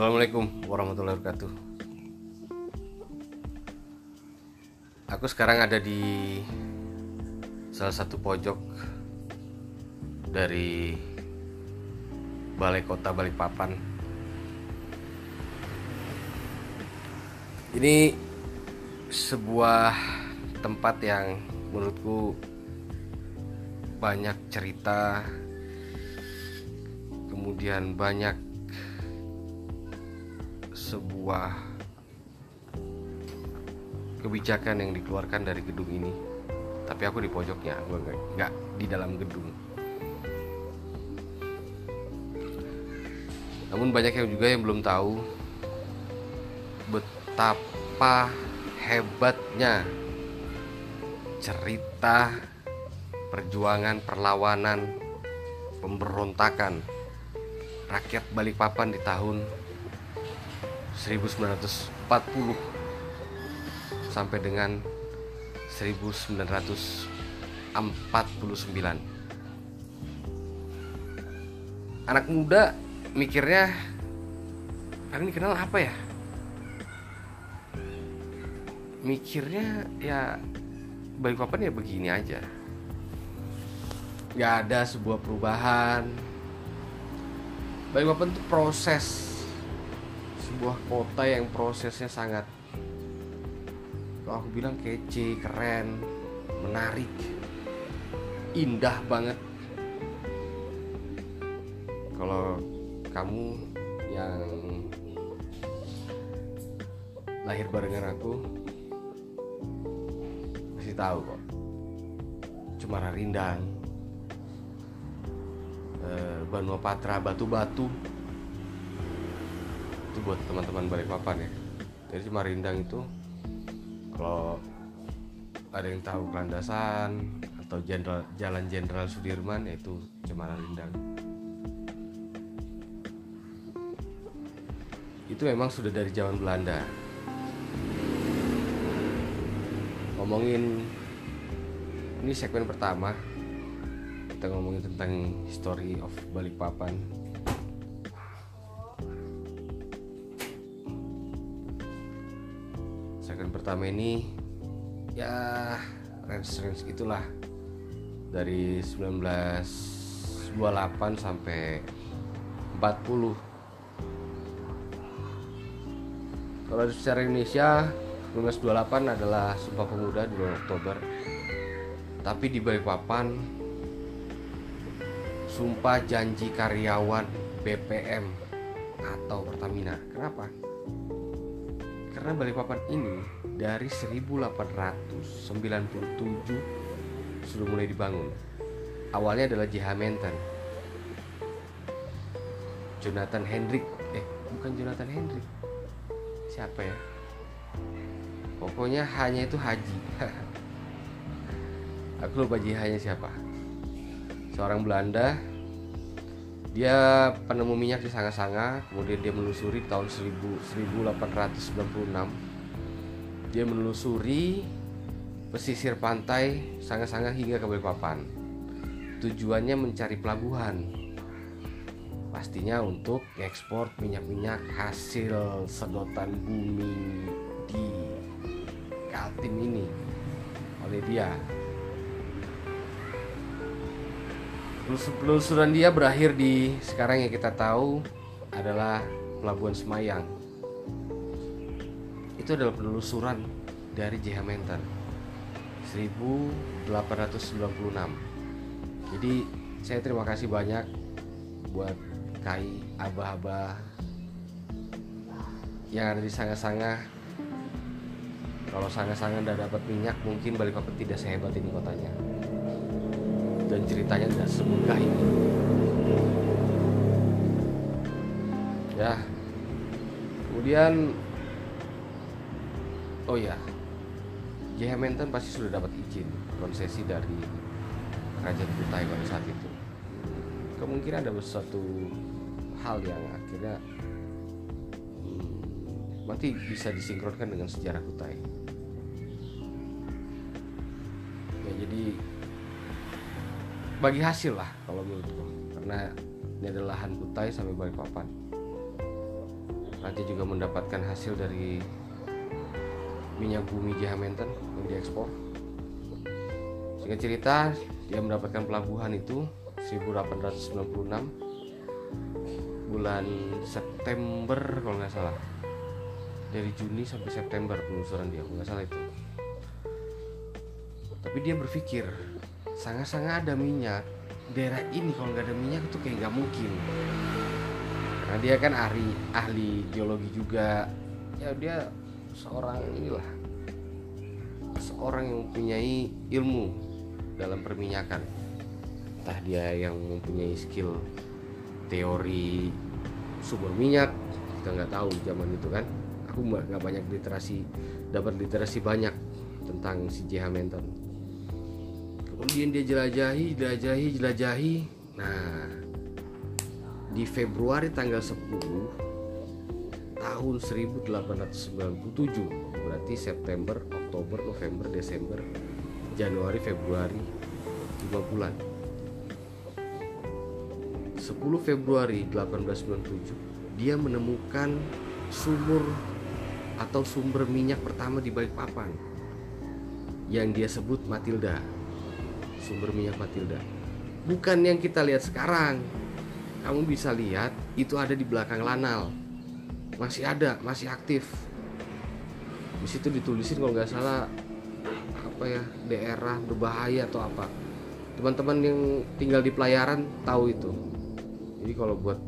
Assalamualaikum warahmatullahi wabarakatuh. Aku sekarang ada di salah satu pojok dari Balai Kota Balikpapan. Ini sebuah tempat yang menurutku banyak cerita, kemudian banyak sebuah kebijakan yang dikeluarkan dari gedung ini. Tapi aku di pojoknya gue nggak di dalam gedung. Namun banyak yang juga yang belum tahu betapa hebatnya cerita perjuangan perlawanan pemberontakan rakyat Balikpapan di tahun 1940 sampai dengan 1949 anak muda mikirnya aku ini kenal apa ya? Mikirnya ya Balikpapan ya begini aja. Nggak ada sebuah perubahan. Balikpapan itu proses sebuah kota yang prosesnya sangat kalau aku bilang kece, keren, menarik, indah banget. Kalau kamu yang lahir barengan aku masih tahu kok. Cemara Rindang, eh, Banua Patra, Batu-Batu itu buat teman-teman Balikpapan ya. Jadi Cemara Rindang itu kalau ada yang tahu kelandasan atau jenderal jalan Jenderal Sudirman yaitu Cemara Rindang itu memang sudah dari zaman Belanda. Ngomongin ini segmen pertama kita ngomongin tentang history of Balikpapan pertama ini ya range-range itulah dari 1928 sampai 40 kalau secara Indonesia 1928 adalah Sumpah Pemuda bulan Oktober. Tapi di Balikpapan Sumpah Janji Karyawan BPM atau Pertamina. Kenapa? Karena Balikpapan ini dari 1897 sudah mulai dibangun. Awalnya adalah JH Menten. Jonathan Hendrik, eh bukan Jonathan Hendrik. Siapa ya? Pokoknya hanya itu Haji. Aku lupa JH-nya siapa. Seorang Belanda dia penemu minyak di Sanga-Sanga kemudian dia menelusuri tahun 1000, 1896 dia menelusuri pesisir pantai Sanga-Sanga hingga ke Balikpapan. Tujuannya mencari pelabuhan. Pastinya untuk ekspor minyak-minyak hasil sedotan bumi di Kaltim ini oleh dia penelusuran dia berakhir di sekarang yang kita tahu adalah Pelabuhan Semayang. Itu adalah penelusuran dari JH Menten 1896. Jadi saya terima kasih banyak buat Kai abah-abah yang ada di Sanga-Sanga. Kalau Sanga-Sanga udah dapat minyak, mungkin Balikpapan tidak sehebat ini kotanya dan ceritanya tidak semudah ini. Ya. Kemudian oh ya JH Menten pasti sudah dapat izin konsesi dari Kerajaan Kutai pada saat itu. Kemungkinan ada sesuatu hal yang akhirnya hmm, nanti bisa disinkronkan dengan sejarah Kutai. Ya jadi bagi hasil lah kalau menurutku. Karena ini adalah lahan Kutai sampai Balikpapan. Raja juga mendapatkan hasil dari minyak bumi Jahamentan yang diekspor. Singkat cerita dia mendapatkan pelabuhan itu 1896 bulan September kalau nggak salah. Dari Juni sampai September penelusuran dia kalau nggak salah itu. Tapi dia berpikir sangat-sangat ada minyak. Daerah ini kalau nggak ada minyak itu kayak nggak mungkin. Karena dia kan ahli ahli geologi juga. Ya dia seorang inilah seorang yang mempunyai ilmu dalam perminyakan. Entah dia yang mempunyai skill teori sumber minyak kita nggak tahu zaman itu kan. Aku nggak banyak literasi dapat literasi banyak tentang si J Hamilton kemudian dia jelajahi jelajahi jelajahi. Nah di Februari tanggal 10 tahun 1897 berarti September Oktober November Desember Januari Februari 5 bulan. 10 Februari 1897 dia menemukan sumur atau sumber minyak pertama di Balikpapan yang dia sebut Matilda sumber minyak Matilda. Bukan yang kita lihat sekarang. Kamu bisa lihat itu ada di belakang Lanal. Masih ada masih aktif. Di situ ditulisin kalau nggak salah apa ya daerah berbahaya atau apa. Teman-teman yang tinggal di pelayaran tahu itu. Jadi kalau buat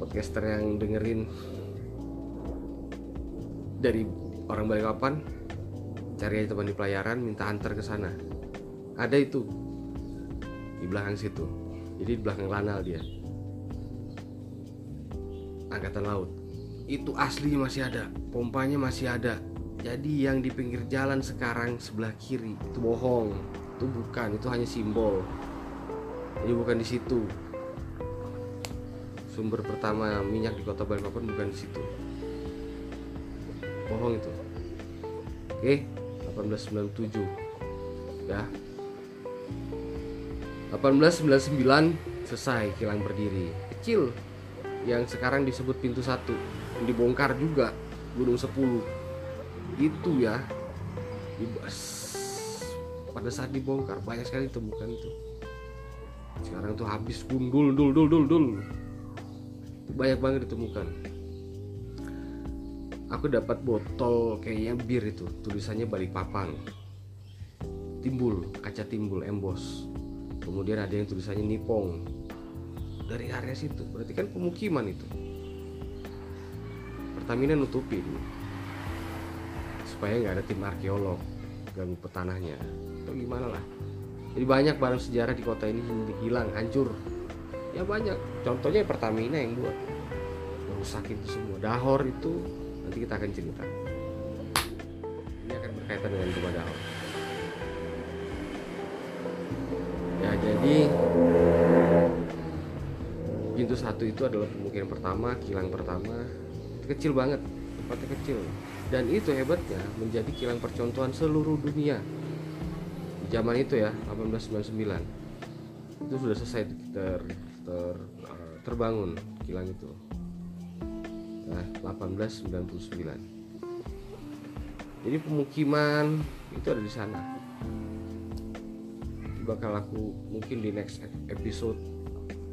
podcaster yang dengerin dari orang Balikpapan cari aja teman di pelayaran minta antar ke sana ada itu. Di belakang situ. Jadi di belakang lanal dia. Angkatan laut. Itu asli masih ada. Pompanya masih ada. Jadi yang di pinggir jalan sekarang sebelah kiri itu bohong. Itu bukan itu hanya simbol. Jadi bukan di situ. Sumber pertama minyak di kota Balikpapan bukan di situ. Bohong itu. Oke 1897 ya 1899 selesai kilang berdiri. Kecil yang sekarang disebut pintu satu. Dibongkar juga Gunung 10 itu ya. Pada saat dibongkar banyak sekali temukan itu. Sekarang tuh habis gundul dul dul dul dul banyak banget ditemukan. Aku dapat botol kayaknya bir itu tulisannya balik papan timbul kaca timbul embos. Kemudian ada yang tulisannya nipong. Dari area situ berarti kan pemukiman itu. Pertamina nutupin supaya nggak ada tim arkeolog ganggu petanahnya. Atau gimana lah. Jadi banyak barang sejarah di kota ini hilang hancur. Ya banyak. Contohnya Pertamina yang buat. Merusak itu semua. Dahor itu nanti kita akan cerita. Ini akan berkaitan dengan rumah dahor jadi pintu satu itu adalah pemukiman pertama kilang pertama. Kecil banget tempatnya kecil. Dan itu hebatnya menjadi kilang percontohan seluruh dunia. Di zaman itu ya 1899 itu sudah selesai ter, ter uh, terbangun kilang itu. Nah 1899 jadi pemukiman itu ada di sana bakal aku mungkin di next episode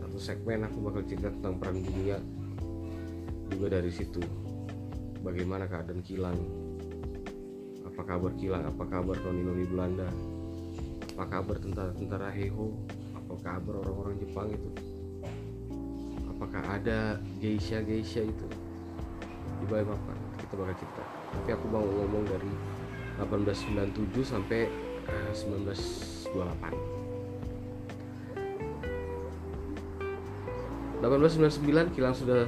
atau segmen aku bakal cerita tentang perang dunia juga dari situ. Bagaimana keadaan kilang? Apa kabar kilang? Apa kabar noni-noni Belanda? Apa kabar tentara-tentara Heho? apa kabar orang-orang Jepang itu? Apakah ada geisha geisha itu? Di bawah apa kita bakal cerita. Tapi aku mau ngomong dari 1897 sampai eh, 19 1828 1899 kilang sudah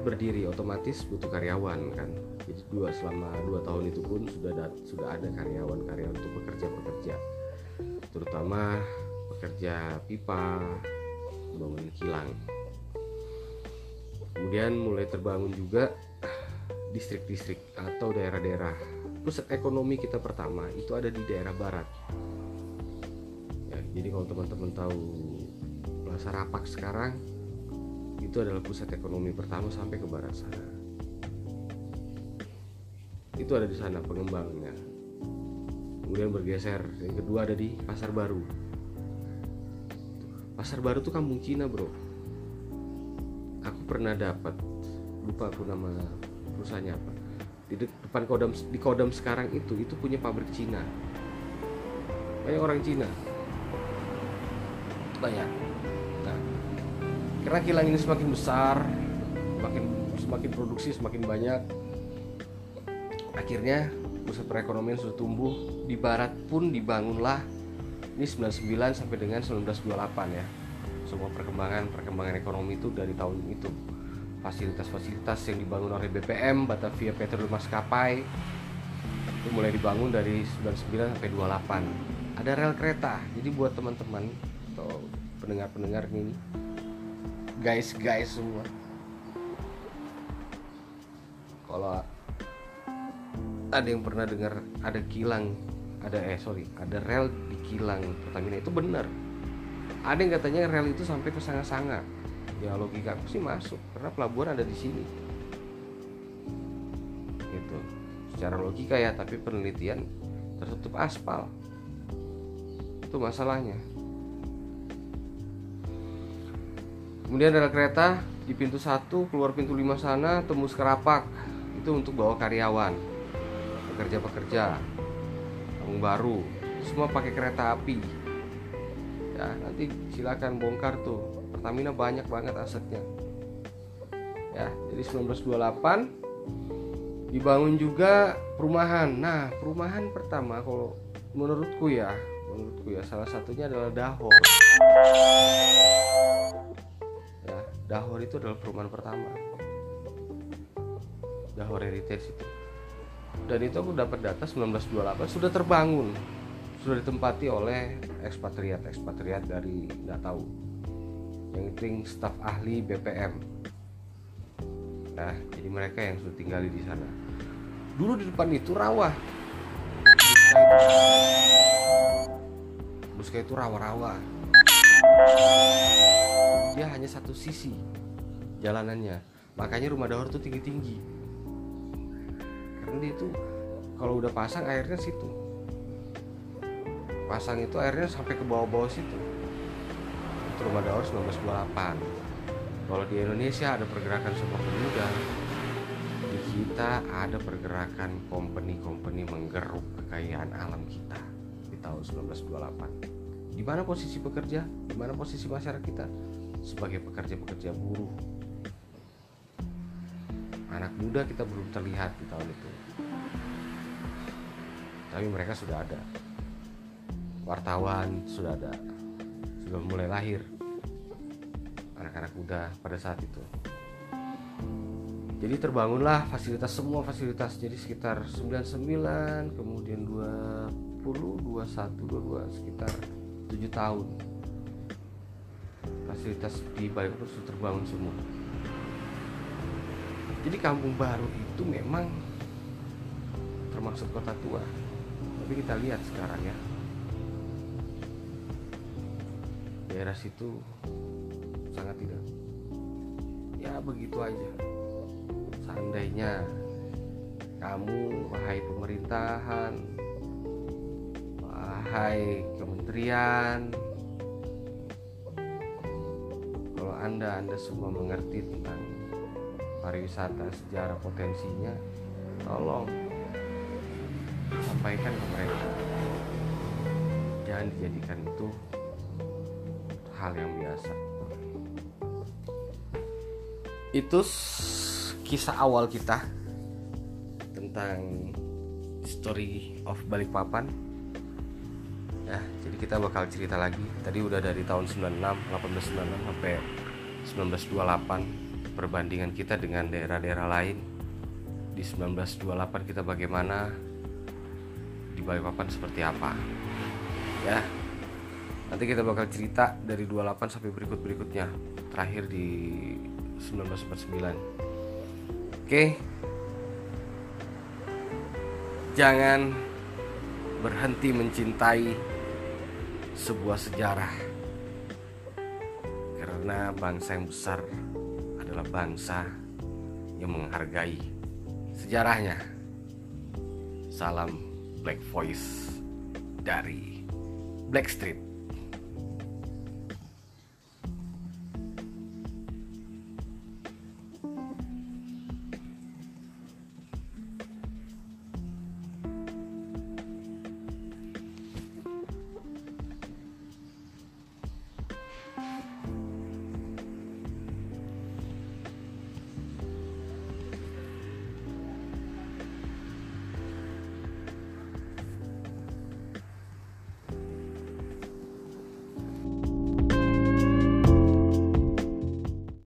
berdiri otomatis butuh karyawan kan? Jadi dua selama dua tahun itu pun sudah ada, sudah ada karyawan karyawan untuk bekerja bekerja terutama pekerja pipa bangun kilang. Kemudian mulai terbangun juga distrik-distrik atau daerah-daerah. Pusat ekonomi kita pertama itu ada di daerah barat jadi kalau teman-teman tahu Plaza Rapak sekarang itu adalah pusat ekonomi pertama sampai ke barat sana. Itu ada di sana pengembangnya. Kemudian bergeser yang kedua ada di pasar baru. Pasar baru tuh kampung Cina bro. Aku pernah dapat lupa aku nama perusahaannya apa di depan kodam di kodam sekarang itu itu punya pabrik Cina. Banyak orang Cina banyak nah karena kilang ini semakin besar semakin semakin produksi semakin banyak akhirnya pusat perekonomian sudah tumbuh. Di barat pun dibangunlah. Ini 99 sampai dengan 1928 ya. Semua perkembangan perkembangan ekonomi itu dari tahun itu. Fasilitas-fasilitas yang dibangun oleh BPM Batavia Petroleum Maskapai itu mulai dibangun dari 99 sampai 28 ada rel kereta. Jadi buat teman-teman atau pendengar-pendengar ini. Guys-guys semua. Kalau ada yang pernah dengar ada kilang ada eh sorry ada rel di kilang Pertamina itu benar. Ada yang katanya rel itu sampai ke Sanga-Sanga. Ya logika aku sih masuk karena pelabuhan ada di sini. Gitu. Secara logika ya tapi penelitian tertutup aspal. Itu masalahnya kemudian rel kereta di pintu satu keluar pintu lima sana tembus kerapak itu untuk bawa karyawan pekerja-pekerja kampung baru semua pakai kereta api. Ya nanti silakan bongkar tuh. Pertamina banyak banget asetnya. Ya jadi 1928 dibangun juga perumahan. Nah perumahan pertama kalau menurutku ya menurutku ya salah satunya adalah Dahor Dahor itu adalah perumahan pertama. Dahor Heritage itu. Dan itu aku dapat data 1928 sudah terbangun. Sudah ditempati oleh ekspatriat ekspatriat dari nggak tahu. Yang itu staf ahli BPM nah jadi mereka yang sudah tinggal di sana. Dulu di depan itu rawa. Buska itu rawa-rawa dia hanya satu sisi jalanannya. Makanya rumah dahur tuh tinggi-tinggi. Karena dia itu kalau udah pasang airnya situ. Pasang itu airnya sampai ke bawah-bawah situ. Itu rumah daur 1928 kalau di Indonesia ada pergerakan sepak pemuda di kita ada pergerakan company-company menggeruk kekayaan alam kita di tahun 1928 di mana posisi pekerja? Di mana posisi masyarakat kita sebagai pekerja-pekerja buruh. Anak muda kita belum terlihat di tahun itu. Tapi mereka sudah ada. Wartawan sudah ada. Sudah mulai lahir anak-anak muda pada saat itu. Jadi terbangunlah fasilitas semua fasilitas. Jadi sekitar 99 kemudian 20 21 22 sekitar 7 tahun fasilitas di balik itu sudah terbangun semua. Jadi kampung baru itu memang termasuk kota tua. Tapi kita lihat sekarang ya. Daerah situ sangat tidak ya begitu aja. Seandainya kamu wahai pemerintahan wahai kementerian anda anda semua mengerti tentang pariwisata sejarah potensinya. Tolong sampaikan ke mereka. Jangan dijadikan itu hal yang biasa. Itu kisah awal kita tentang story of Balikpapan. Ya jadi kita bakal cerita lagi. Tadi udah dari tahun 96 1896 sampai 1928 perbandingan kita dengan daerah-daerah lain. Di 1928 kita bagaimana? Di Balikpapan seperti apa? Ya nanti kita bakal cerita dari 28 sampai berikut-berikutnya. Terakhir di 1949 oke. Jangan berhenti mencintai sebuah sejarah karena bangsa yang besar adalah bangsa yang menghargai sejarahnya. Salam Black Voice dari Black Street.